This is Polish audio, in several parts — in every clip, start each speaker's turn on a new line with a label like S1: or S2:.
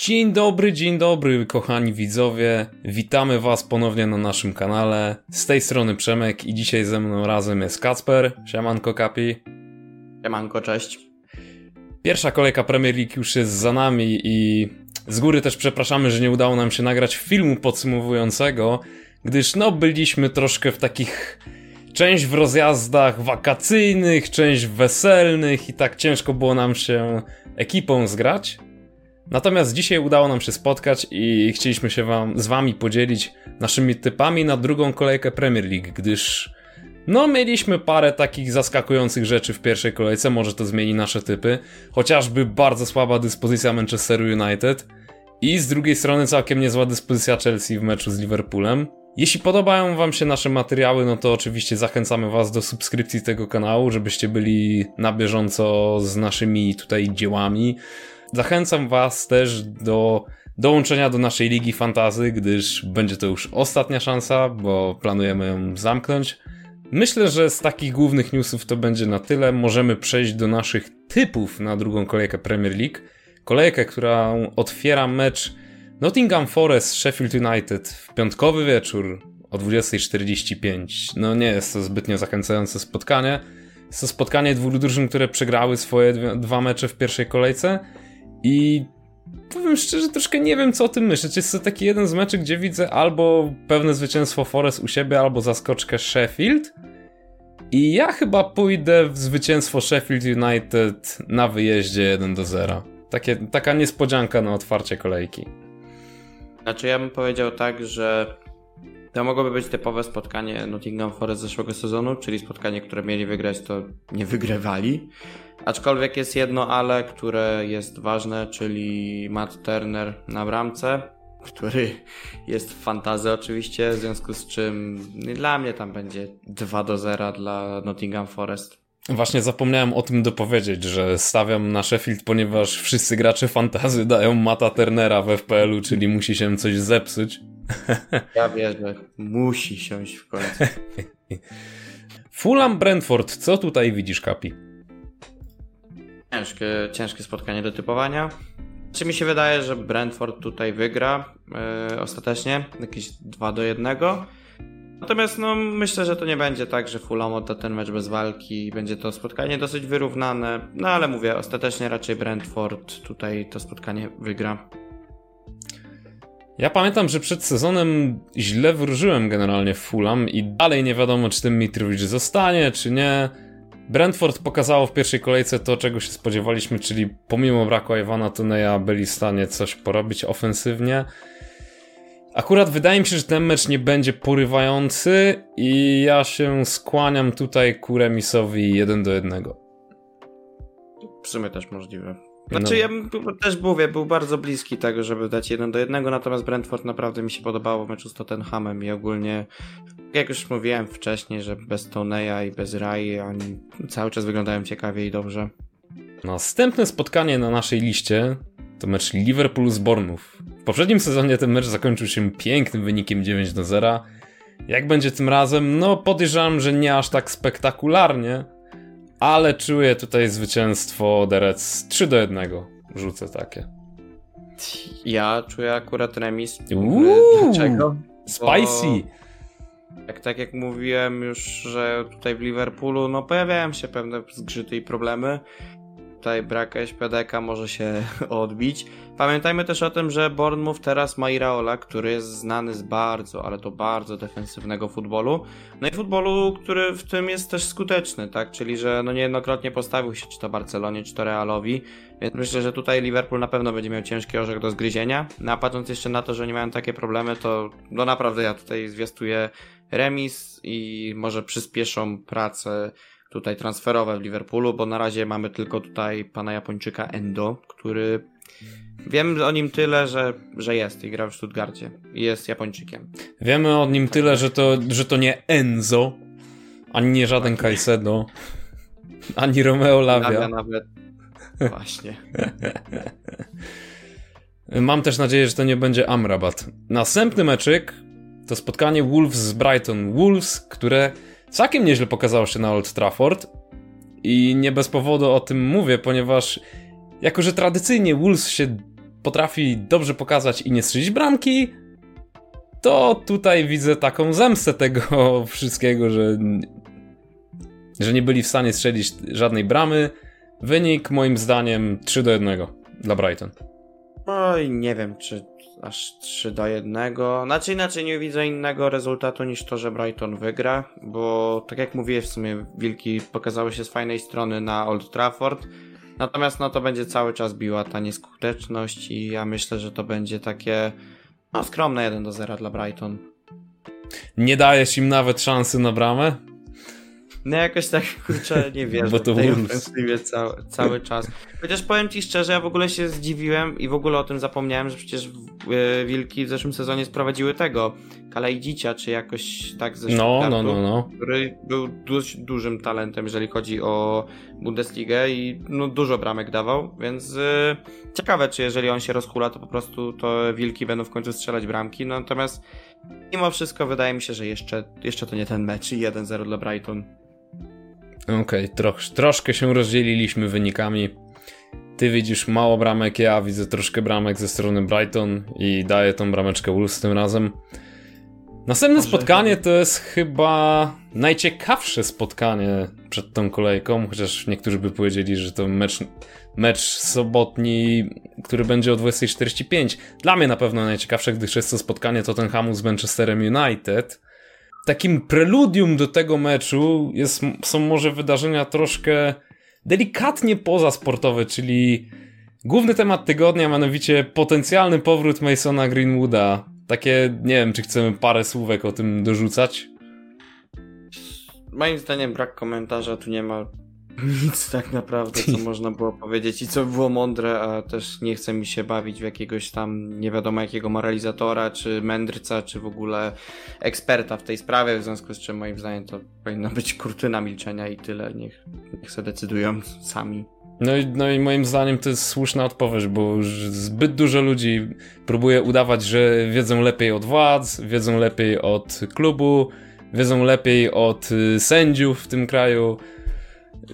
S1: Dzień dobry, dzień dobry, kochani widzowie. Witamy Was ponownie na naszym kanale. Z tej strony Przemek i dzisiaj ze mną razem jest Kacper. Siemanko Kapi.
S2: Siemanko, cześć.
S1: Pierwsza kolejka Premier League już jest za nami i z góry też przepraszamy, że nie udało nam się nagrać filmu podsumowującego, gdyż no byliśmy troszkę w takich część w rozjazdach wakacyjnych, część weselnych i tak ciężko było nam się ekipą zgrać. Natomiast dzisiaj udało nam się spotkać i chcieliśmy się wam, z wami podzielić naszymi typami na drugą kolejkę Premier League, gdyż no mieliśmy parę takich zaskakujących rzeczy w pierwszej kolejce, może to zmieni nasze typy, chociażby bardzo słaba dyspozycja Manchesteru United i z drugiej strony całkiem niezła dyspozycja Chelsea w meczu z Liverpoolem. Jeśli podobają Wam się nasze materiały, no to oczywiście zachęcamy Was do subskrypcji tego kanału, żebyście byli na bieżąco z naszymi tutaj dziełami. Zachęcam Was też do dołączenia do naszej Ligi Fantazy, gdyż będzie to już ostatnia szansa, bo planujemy ją zamknąć. Myślę, że z takich głównych newsów to będzie na tyle. Możemy przejść do naszych typów na drugą kolejkę Premier League. Kolejkę, która otwiera mecz Nottingham Forest Sheffield United w piątkowy wieczór o 20.45. No nie jest to zbytnio zachęcające spotkanie. Jest to spotkanie dwóch drużyn, które przegrały swoje dwa mecze w pierwszej kolejce i powiem szczerze, troszkę nie wiem co o tym myśleć. Jest to taki jeden z meczy, gdzie widzę albo pewne zwycięstwo Forest u siebie, albo zaskoczkę Sheffield. I ja chyba pójdę w zwycięstwo Sheffield United na wyjeździe 1 do 0. Takie, taka niespodzianka na otwarcie kolejki.
S2: Znaczy ja bym powiedział tak, że to mogłoby być typowe spotkanie Nottingham Forest zeszłego sezonu, czyli spotkanie, które mieli wygrać, to nie wygrywali. Aczkolwiek jest jedno ale, które jest ważne, czyli Matt Turner na bramce, który jest w fantazy oczywiście, w związku z czym dla mnie tam będzie 2 do 0 dla Nottingham Forest.
S1: Właśnie zapomniałem o tym dopowiedzieć, że stawiam na Sheffield, ponieważ wszyscy gracze fantazy dają Mata Turnera w FPL-u, czyli musi się coś zepsuć.
S2: Ja wierzę, musi siąść w końcu.
S1: Fulham Brentford, co tutaj widzisz, Kapi?
S2: Ciężkie, ciężkie spotkanie do typowania. Czy mi się wydaje, że Brentford tutaj wygra yy, ostatecznie, jakieś 2 do 1. Natomiast no, myślę, że to nie będzie tak, że Fulham odda ten mecz bez walki. Będzie to spotkanie dosyć wyrównane. No ale mówię, ostatecznie raczej Brentford tutaj to spotkanie wygra.
S1: Ja pamiętam, że przed sezonem źle wróżyłem generalnie w Fulham i dalej nie wiadomo, czy ten Mitrowicz zostanie, czy nie. Brentford pokazało w pierwszej kolejce to, czego się spodziewaliśmy, czyli pomimo braku Iwana Tuneja byli w stanie coś porobić ofensywnie. Akurat wydaje mi się, że ten mecz nie będzie porywający i ja się skłaniam tutaj ku remisowi 1 do 1.
S2: W sumie też możliwe. Znaczy no. ja też mówię, był bardzo bliski tego, żeby dać 1 do 1, natomiast Brentford naprawdę mi się podobało w meczu z Tottenhamem i ogólnie jak już mówiłem wcześniej, że bez Toneja i bez Rai oni cały czas wyglądają ciekawie i dobrze.
S1: Następne spotkanie na naszej liście to mecz Liverpool z Bournemouth. W poprzednim sezonie ten mecz zakończył się pięknym wynikiem 9 do 0. Jak będzie tym razem? No podejrzewam, że nie aż tak spektakularnie, ale czuję tutaj zwycięstwo Derec 3 do 1. Rzucę takie.
S2: Ja czuję akurat remis.
S1: Uuu, Dlaczego? Spicy!
S2: Bo, jak, tak jak mówiłem już, że tutaj w Liverpoolu no pojawiają się pewne zgrzyty i problemy tutaj brak SPDK może się odbić. Pamiętajmy też o tym, że Bournemouth teraz ma Iraola, który jest znany z bardzo, ale to bardzo defensywnego futbolu. No i futbolu, który w tym jest też skuteczny, tak? Czyli, że no niejednokrotnie postawił się czy to Barcelonie, czy to Realowi. Więc myślę, że tutaj Liverpool na pewno będzie miał ciężki orzech do zgryzienia. No a patrząc jeszcze na to, że nie mają takie problemy, to no naprawdę ja tutaj zwiastuję remis i może przyspieszą pracę tutaj transferowe w Liverpoolu, bo na razie mamy tylko tutaj pana Japończyka Endo, który wiem o nim tyle, że, że jest i gra w Stuttgarcie i jest Japończykiem.
S1: Wiemy o nim tyle, że to, że to nie Enzo, ani nie żaden Caicedo, ani Romeo Lavia. Lavia
S2: nawet. Właśnie.
S1: Mam też nadzieję, że to nie będzie Amrabat. Następny meczyk to spotkanie Wolves z Brighton. Wolves, które całkiem nieźle pokazało się na Old Trafford i nie bez powodu o tym mówię, ponieważ jako, że tradycyjnie Wolves się potrafi dobrze pokazać i nie strzelić bramki, to tutaj widzę taką zemstę tego wszystkiego, że, że nie byli w stanie strzelić żadnej bramy. Wynik moim zdaniem 3 do 1 dla Brighton.
S2: Oj, nie wiem, czy aż 3 do 1. Znaczy inaczej nie widzę innego rezultatu niż to, że Brighton wygra, bo tak jak mówię, w sumie Wilki pokazały się z fajnej strony na Old Trafford. Natomiast no to będzie cały czas biła ta nieskuteczność i ja myślę, że to będzie takie no skromne 1 do 0 dla Brighton.
S1: Nie dajesz im nawet szansy na bramę?
S2: No jakoś tak, kurczę, nie wierzę Bo to w tej ofensywie cały, cały czas. Chociaż powiem ci szczerze, ja w ogóle się zdziwiłem i w ogóle o tym zapomniałem, że przecież e, Wilki w zeszłym sezonie sprowadziły tego Kalejdzicia, czy jakoś tak ze
S1: no, no, no, no.
S2: który był dość dużym talentem, jeżeli chodzi o Bundesligę i no, dużo bramek dawał, więc yy, ciekawe, czy jeżeli on się rozhula, to po prostu to Wilki będą w końcu strzelać bramki, no, natomiast mimo wszystko wydaje mi się, że jeszcze, jeszcze to nie ten mecz 1-0 dla Brighton.
S1: Okej, okay, trosz, troszkę się rozdzieliliśmy wynikami. Ty widzisz mało bramek, ja widzę troszkę bramek ze strony Brighton i daję tą brameczkę Wolves tym razem. Następne spotkanie to jest chyba najciekawsze spotkanie przed tą kolejką, chociaż niektórzy by powiedzieli, że to mecz, mecz sobotni, który będzie o 20.45. Dla mnie na pewno najciekawsze, gdyż jest to spotkanie Tottenhamu z Manchesterem United takim preludium do tego meczu jest, są może wydarzenia troszkę delikatnie pozasportowe, czyli główny temat tygodnia, mianowicie potencjalny powrót Masona Greenwooda. Takie, nie wiem, czy chcemy parę słówek o tym dorzucać?
S2: Moim zdaniem brak komentarza, tu nie ma nic tak naprawdę, co można było powiedzieć i co było mądre, a też nie chce mi się bawić w jakiegoś tam nie wiadomo jakiego moralizatora, czy mędrca, czy w ogóle eksperta w tej sprawie, w związku z czym moim zdaniem to powinna być kurtyna milczenia i tyle, niech, niech sobie decydują sami.
S1: No i, no i moim zdaniem to jest słuszna odpowiedź, bo już zbyt dużo ludzi próbuje udawać, że wiedzą lepiej od władz, wiedzą lepiej od klubu, wiedzą lepiej od y, sędziów w tym kraju,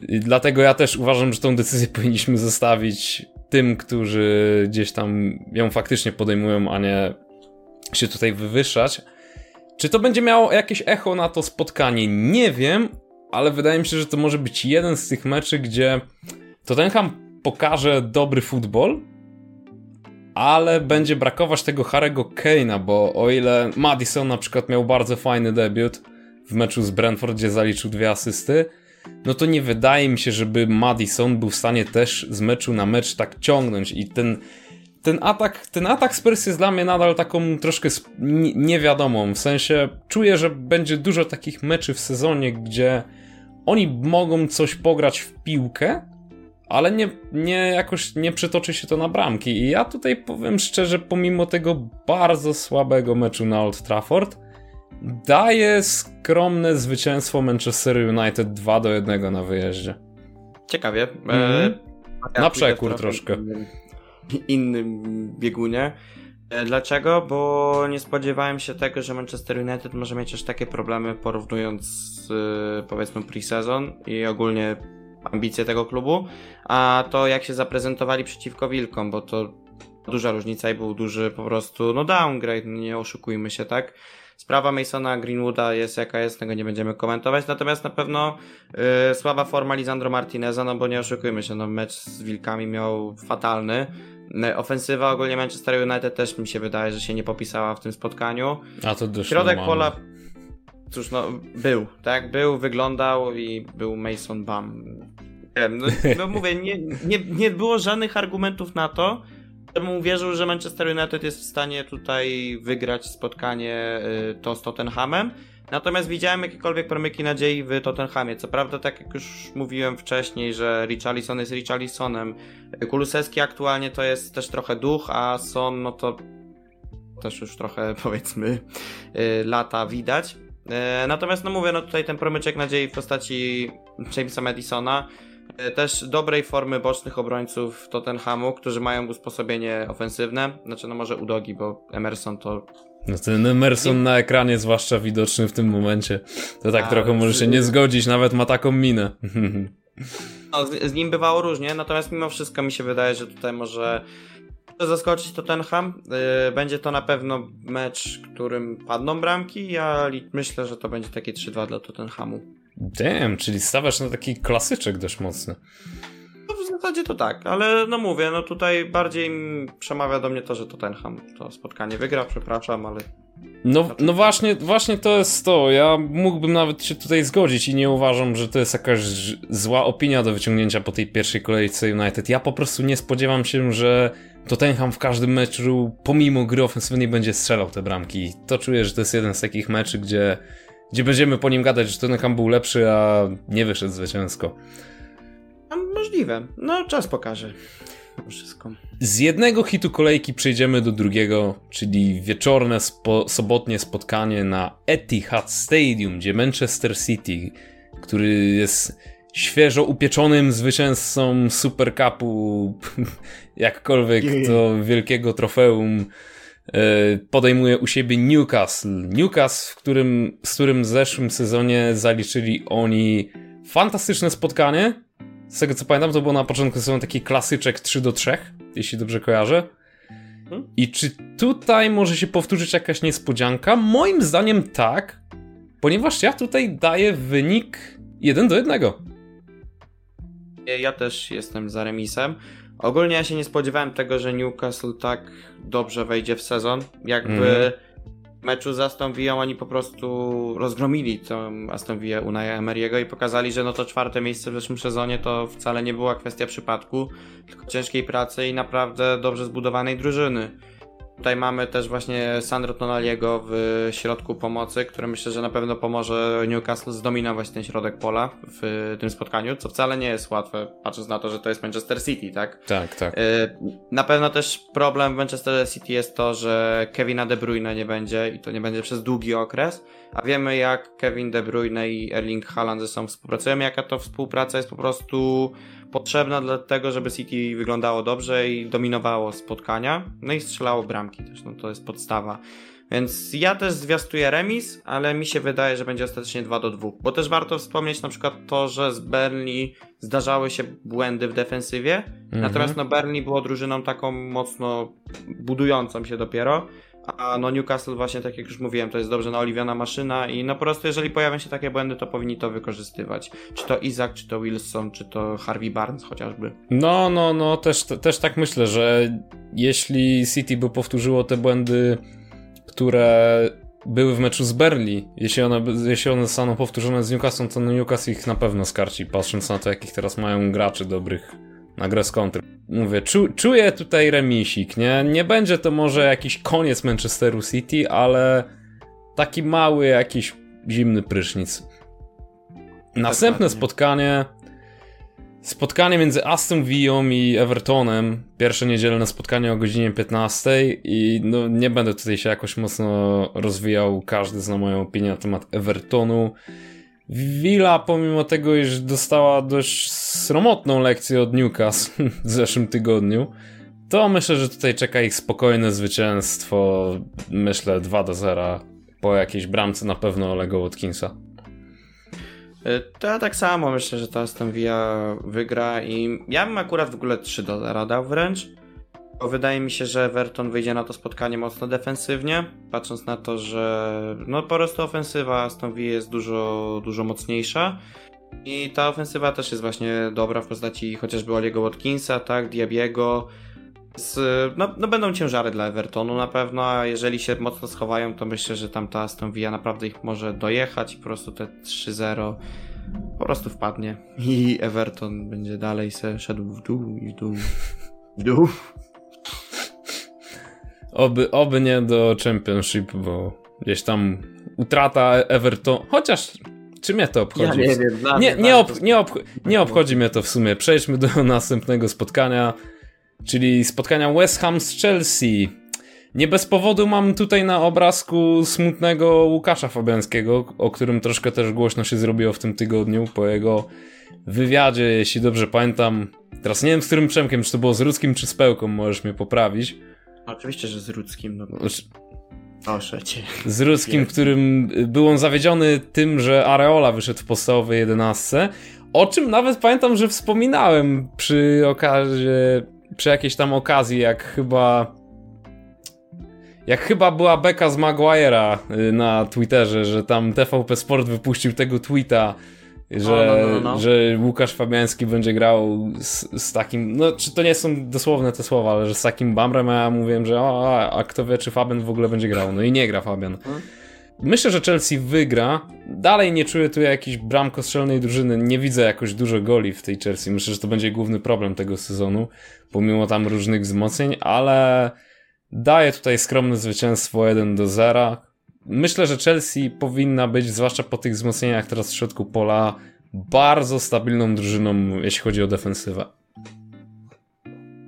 S1: i dlatego ja też uważam, że tą decyzję powinniśmy zostawić tym, którzy gdzieś tam ją faktycznie podejmują, a nie się tutaj wywyższać. Czy to będzie miało jakieś echo na to spotkanie? Nie wiem, ale wydaje mi się, że to może być jeden z tych meczy, gdzie Tottenham pokaże dobry futbol, ale będzie brakować tego Harego Kane'a, bo o ile Madison na przykład miał bardzo fajny debiut w meczu z Brentford, gdzie zaliczył dwie asysty, no to nie wydaje mi się, żeby Madison był w stanie też z meczu na mecz tak ciągnąć i ten ten atak, ten atak Spurs jest dla mnie nadal taką troszkę niewiadomą, w sensie czuję, że będzie dużo takich meczy w sezonie, gdzie oni mogą coś pograć w piłkę, ale nie, nie jakoś nie przetoczy się to na bramki. I ja tutaj powiem szczerze, pomimo tego bardzo słabego meczu na Old Trafford, daje skromne zwycięstwo Manchester United 2 do 1 na wyjeździe.
S2: Ciekawie. Mm-hmm.
S1: E, na przekór troszkę.
S2: Innym, innym biegunie. E, dlaczego? Bo nie spodziewałem się tego, że Manchester United może mieć aż takie problemy porównując z, powiedzmy pre-sezon i ogólnie ambicje tego klubu, a to jak się zaprezentowali przeciwko Wilkom, bo to duża różnica i był duży po prostu no downgrade, nie oszukujmy się, tak? Sprawa Masona Greenwooda jest jaka jest, tego nie będziemy komentować, natomiast na pewno yy, słaba forma Lisandro Martineza, no bo nie oszukujmy się, no mecz z Wilkami miał fatalny. Y, ofensywa ogólnie Manchester United też mi się wydaje, że się nie popisała w tym spotkaniu.
S1: A to dość
S2: Środek pola cóż, no, był, tak? Był, wyglądał i był Mason Bam. No, no mówię, nie, nie, nie było żadnych argumentów na to, bym uwierzył, że Manchester United jest w stanie tutaj wygrać spotkanie y, to z Tottenhamem. Natomiast widziałem jakiekolwiek promyki nadziei w Tottenhamie. Co prawda, tak jak już mówiłem wcześniej, że Richarlison jest Richarlisonem. Kulusewski aktualnie to jest też trochę duch, a Son no to też już trochę powiedzmy y, lata widać. Y, natomiast no mówię, no tutaj ten promyczek nadziei w postaci Jamesa Madisona też dobrej formy bocznych obrońców Tottenhamu, którzy mają usposobienie ofensywne. Znaczy, no może Udogi, bo Emerson to
S1: no ten Emerson na ekranie zwłaszcza widoczny w tym momencie. To tak A, trochę może się nie zgodzić, nawet ma taką minę.
S2: No, z, z, nim bywało różnie, natomiast mimo wszystko mi się wydaje, że tutaj może zaskoczyć Tottenham. Yy, będzie to na pewno mecz, którym padną bramki. Ja myślę, że to będzie takie 3-2 dla Tottenhamu.
S1: Damn, czyli stawiasz na taki klasyczek dość mocny.
S2: No w zasadzie to tak, ale no mówię, no tutaj bardziej przemawia do mnie to, że Tottenham to spotkanie wygra, przepraszam, ale
S1: no, no właśnie, właśnie to jest to. Ja mógłbym nawet się tutaj zgodzić i nie uważam, że to jest jakaś zła opinia do wyciągnięcia po tej pierwszej kolejce United. Ja po prostu nie spodziewam się, że Tottenham w każdym meczu, pomimo gry ofensywnej, będzie strzelał te bramki. To czuję, że to jest jeden z takich meczy, gdzie, gdzie będziemy po nim gadać, że Tottenham był lepszy, a nie wyszedł zwycięsko.
S2: A możliwe. No, czas pokaże wszystko.
S1: Z jednego hitu kolejki przejdziemy do drugiego, czyli wieczorne, spo, sobotnie spotkanie na Etihad Stadium, gdzie Manchester City, który jest świeżo upieczonym zwycięzcą Super Cupu, jakkolwiek to wielkiego trofeum, podejmuje u siebie Newcastle. Newcastle, w którym, z którym w zeszłym sezonie zaliczyli oni fantastyczne spotkanie, z tego co pamiętam, to było na początku sezonu taki klasyczek 3 do 3, jeśli dobrze kojarzę. Hmm? I czy tutaj może się powtórzyć jakaś niespodzianka? Moim zdaniem tak, ponieważ ja tutaj daję wynik 1 do 1.
S2: Ja też jestem za remisem. Ogólnie ja się nie spodziewałem tego, że Newcastle tak dobrze wejdzie w sezon. Jakby mm meczu z Aston Villą oni po prostu rozgromili tą Aston Villa Unai Emery'ego i pokazali, że no to czwarte miejsce w zeszłym sezonie to wcale nie była kwestia przypadku, tylko ciężkiej pracy i naprawdę dobrze zbudowanej drużyny. Tutaj mamy też właśnie Sandro Tonaliego w środku pomocy, który myślę, że na pewno pomoże Newcastle zdominować ten środek pola w tym spotkaniu, co wcale nie jest łatwe, patrząc na to, że to jest Manchester City, tak?
S1: Tak, tak.
S2: Y, na pewno też problem w Manchester City jest to, że Kevina De Bruyne nie będzie i to nie będzie przez długi okres, a wiemy jak Kevin De Bruyne i Erling Haaland ze sobą współpracują, jaka to współpraca jest po prostu potrzebna dla tego, żeby City wyglądało dobrze i dominowało spotkania, no i strzelało bramki też, no to jest podstawa. Więc ja też zwiastuję remis, ale mi się wydaje, że będzie ostatecznie 2 do 2. Bo też warto wspomnieć na przykład to, że z Burnley zdarzały się błędy w defensywie. Mhm. Natomiast no Burnley było drużyną taką mocno budującą się dopiero. A no Newcastle właśnie, tak jak już mówiłem, to jest dobrze naoliwiona maszyna i no po prostu jeżeli pojawią się takie błędy, to powinni to wykorzystywać. Czy to Isaac, czy to Wilson, czy to Harvey Barnes chociażby.
S1: No, no, no, też, też tak myślę, że jeśli City by powtórzyło te błędy, które były w meczu z Berli, jeśli one, jeśli one zostaną powtórzone z Newcastle, to Newcastle ich na pewno skarci, patrząc na to, jakich teraz mają graczy dobrych na grę z kontry. Mówię, czu, czuję tutaj remisik, nie? Nie będzie to może jakiś koniec Manchesteru City, ale taki mały jakiś zimny prysznic. Następne spotkanie Spotkanie między Aston Villą i Evertonem, pierwsze niedzielne spotkanie o godzinie 15 i no nie będę tutaj się jakoś mocno rozwijał, każdy zna moją opinię na temat Evertonu. Villa, pomimo tego, iż dostała dość sromotną lekcję od Newcastle w zeszłym tygodniu, to myślę, że tutaj czeka ich spokojne zwycięstwo. Myślę 2 do 0 po jakiejś bramce na pewno Olego Watkinsa.
S2: E, to ja tak samo myślę, że ta Aston Villa wygra i ja bym akurat w ogóle 3 do 0 dał wręcz. Wydaje mi się, że Everton wyjdzie na to spotkanie mocno defensywnie, patrząc na to, że no po prostu ofensywa Aston Villa jest dużo, dużo mocniejsza. I ta ofensywa też jest właśnie dobra w postaci chociażby Oliego Watkinsa, tak, Diabiego. Z, no, no będą ciężary dla Evertonu na pewno, a jeżeli się mocno schowają, to myślę, że tam ta Aston Villa naprawdę ich może dojechać i po prostu te 3-0 po prostu wpadnie i Everton będzie dalej se szedł w dół i w dół, w dół.
S1: Oby, oby nie do Championship, bo gdzieś tam utrata Everton, chociaż czy mnie to obchodzi?
S2: Ja nie wiem.
S1: Nie, nie, ob, nie, ob, nie obchodzi mnie to w sumie. Przejdźmy do następnego spotkania, czyli spotkania West Ham z Chelsea. Nie bez powodu mam tutaj na obrazku smutnego Łukasza Fabiańskiego, o którym troszkę też głośno się zrobiło w tym tygodniu po jego wywiadzie, jeśli dobrze pamiętam. Teraz nie wiem z którym Przemkiem, czy to było z Rudzkim czy z Pełką, możesz mnie poprawić.
S2: Oczywiście, że z Rudzkim. No. Proszę cię.
S1: Z Ruskim, którym był on zawiedziony tym, że Areola wyszedł w podstawowej 11. O czym nawet pamiętam, że wspominałem przy okazji przy jakiejś tam okazji, jak chyba jak chyba była beka z Maguire'a y, na Twitterze, że tam TVP Sport wypuścił tego tweeta, że, no, no, no, że Łukasz Fabiański będzie grał z, z, takim, no czy to nie są dosłowne te słowa, ale że z takim Bamrem, a ja mówiłem, że o, a kto wie, czy Fabian w ogóle będzie grał. No i nie gra Fabian. Hmm? Myślę, że Chelsea wygra. Dalej nie czuję tu jakiejś bramkostrzelnej drużyny. Nie widzę jakoś dużo goli w tej Chelsea. Myślę, że to będzie główny problem tego sezonu, pomimo tam różnych wzmocnień, ale daję tutaj skromne zwycięstwo 1 do 0. Myślę, że Chelsea powinna być, zwłaszcza po tych wzmocnieniach teraz w środku pola, bardzo stabilną drużyną, jeśli chodzi o defensywę.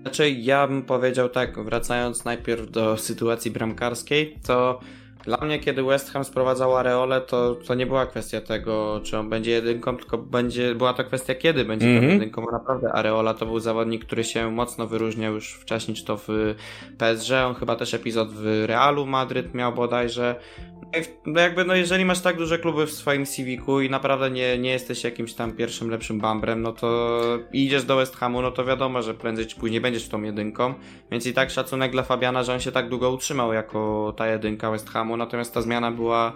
S2: Znaczy, ja bym powiedział tak, wracając najpierw do sytuacji bramkarskiej, to dla mnie, kiedy West Ham sprowadzał Areole, to, to nie była kwestia tego, czy on będzie jedynką, tylko będzie, była to kwestia, kiedy będzie mm -hmm. jedynką, bo naprawdę Areola to był zawodnik, który się mocno wyróżniał już wcześniej, czy to w PSG, on chyba też epizod w Realu Madryt miał bodajże, no jakby, no jeżeli masz tak duże kluby w swoim CV-ku i naprawdę nie, nie jesteś jakimś tam pierwszym lepszym bambrem, no to idziesz do West Hamu, no to wiadomo, że prędzej czy później będziesz tą jedynką, więc i tak szacunek dla Fabiana, że on się tak długo utrzymał jako ta jedynka West Hamu, natomiast ta zmiana była,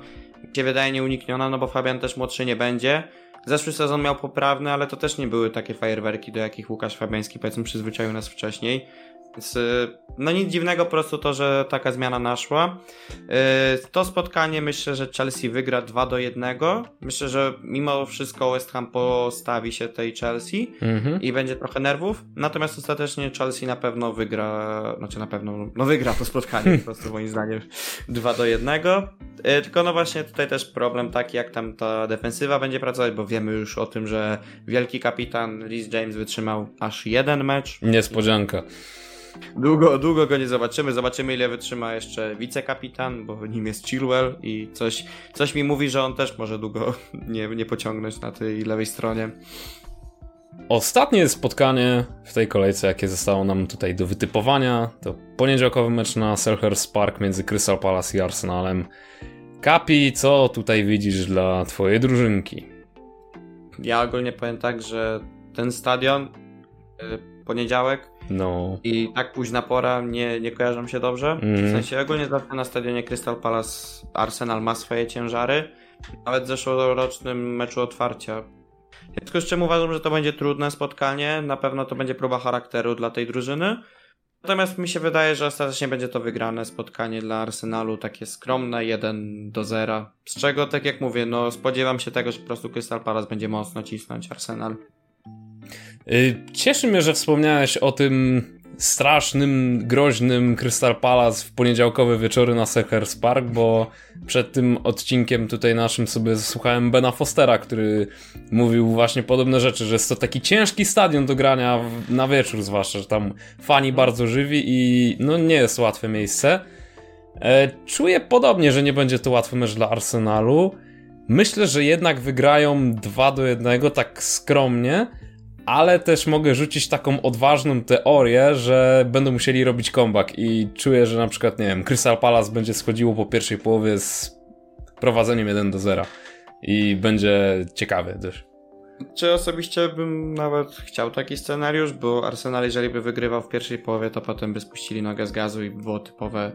S2: się wydaje, nieunikniona, no bo Fabian też młodszy nie będzie. Zeszły sezon miał poprawny, ale to też nie były takie fajerwerki, do jakich Łukasz Fabiański powiedzmy przyzwyczaił nas wcześniej. Więc y, no nic dziwnego po prostu to, że taka zmiana naszła. Y, to spotkanie myślę, że Chelsea wygra 2 do 1. Myślę, że mimo wszystko West Ham postawi się tej Chelsea mhm. i będzie trochę nerwów. Natomiast ostatecznie Chelsea na pewno wygra, znaczy na pewno, no wygra to spotkanie po prostu moim zdaniem 2 do 1. Y, tylko no właśnie tutaj też problem taki, jak tam ta defensywa będzie pracować, bo wiemy już o tym, że wielki kapitan Rhys James wytrzymał aż jeden mecz.
S1: Niespodzianka.
S2: Długo, długo go nie zobaczymy. Zobaczymy, ile wytrzyma jeszcze wicekapitan, bo nim jest Chilwell i coś, coś mi mówi, że on też może długo nie, nie pociągnąć na tej lewej stronie.
S1: Ostatnie spotkanie w tej kolejce, jakie zostało nam tutaj do wytypowania, to poniedziałkowy mecz na Selhurst Park między Crystal Palace i Arsenalem. Kapi, co tutaj widzisz dla twojej drużynki?
S2: Ja ogólnie powiem tak, że ten stadion, y, poniedziałek,
S1: no.
S2: I tak późna pora nie, nie kojarzą się dobrze. Mm. W sensie ogólnie zawsze na stadionie Crystal Palace Arsenal ma swoje ciężary. Nawet w zeszłorocznym meczu otwarcia. W związku z czym uważam, że to będzie trudne spotkanie. Na pewno to będzie próba charakteru dla tej drużyny. Natomiast mi się wydaje, że ostatecznie będzie to wygrane spotkanie dla Arsenalu, takie skromne 1 do 0. Z czego, tak jak mówię, no spodziewam się tego, że po prostu Crystal Palace będzie mocno cisnąć Arsenal.
S1: Y, cieszy mnie, że wspomniałeś o tym strasznym, groźnym Crystal Palace w poniedziałkowe wieczory na Selhurst Park, bo przed tym odcinkiem tutaj naszym sobie słuchałem Bena Fostera, który mówił właśnie podobne rzeczy, że jest to taki ciężki stadion do grania na wieczór zwłaszcza, że tam fani bardzo żywi i no nie jest łatwe miejsce. E, czuję podobnie, że nie będzie to łatwy mecz dla Arsenalu. Myślę, że jednak wygrają 2 do 1 tak skromnie, ale też mogę rzucić taką odważną teorię, że będą musieli robić comeback i czuję, że na przykład, nie wiem, Crystal Palace będzie schodziło po pierwszej połowie z prowadzeniem 1 do 0 i będzie ciekawy też.
S2: Czy osobiście bym nawet chciał taki scenariusz, bo Arsenal jeżeli by wygrywał w pierwszej połowie, to potem by spuścili nogę z gazu i było typowe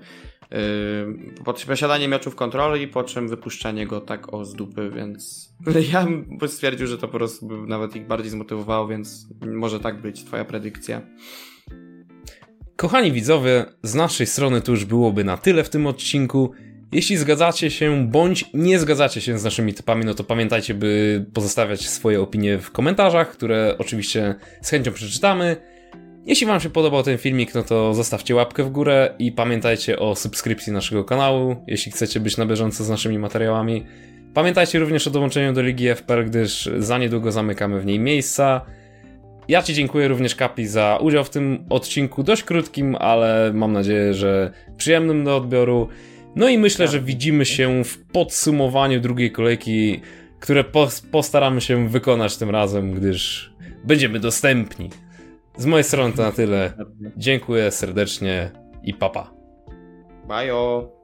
S2: Yy, posiadanie meczu w kontroli, po czym wypuszczanie go tak o z dupy, więc ja bym stwierdził, że to po prostu by nawet ich bardziej zmotywowało, więc może tak być twoja predykcja.
S1: Kochani widzowie, z naszej strony to już byłoby na tyle w tym odcinku. Jeśli zgadzacie się bądź nie zgadzacie się z naszymi typami, no to pamiętajcie, by pozostawiać swoje opinie w komentarzach, które oczywiście z chęcią przeczytamy. Jeśli Wam się podobał ten filmik, no to zostawcie łapkę w górę i pamiętajcie o subskrypcji naszego kanału, jeśli chcecie być na bieżąco z naszymi materiałami. Pamiętajcie również o dołączeniu do Ligi FPL, gdyż za niedługo zamykamy w niej miejsca. Ja Ci dziękuję również Kapi za udział w tym odcinku, dość krótkim, ale mam nadzieję, że przyjemnym do odbioru. No i myślę, że widzimy się w podsumowaniu drugiej kolejki, które postaramy się wykonać tym razem, gdyż będziemy dostępni. Z mojej strony to na tyle. Dziękuję serdecznie i papa.
S2: Bajo.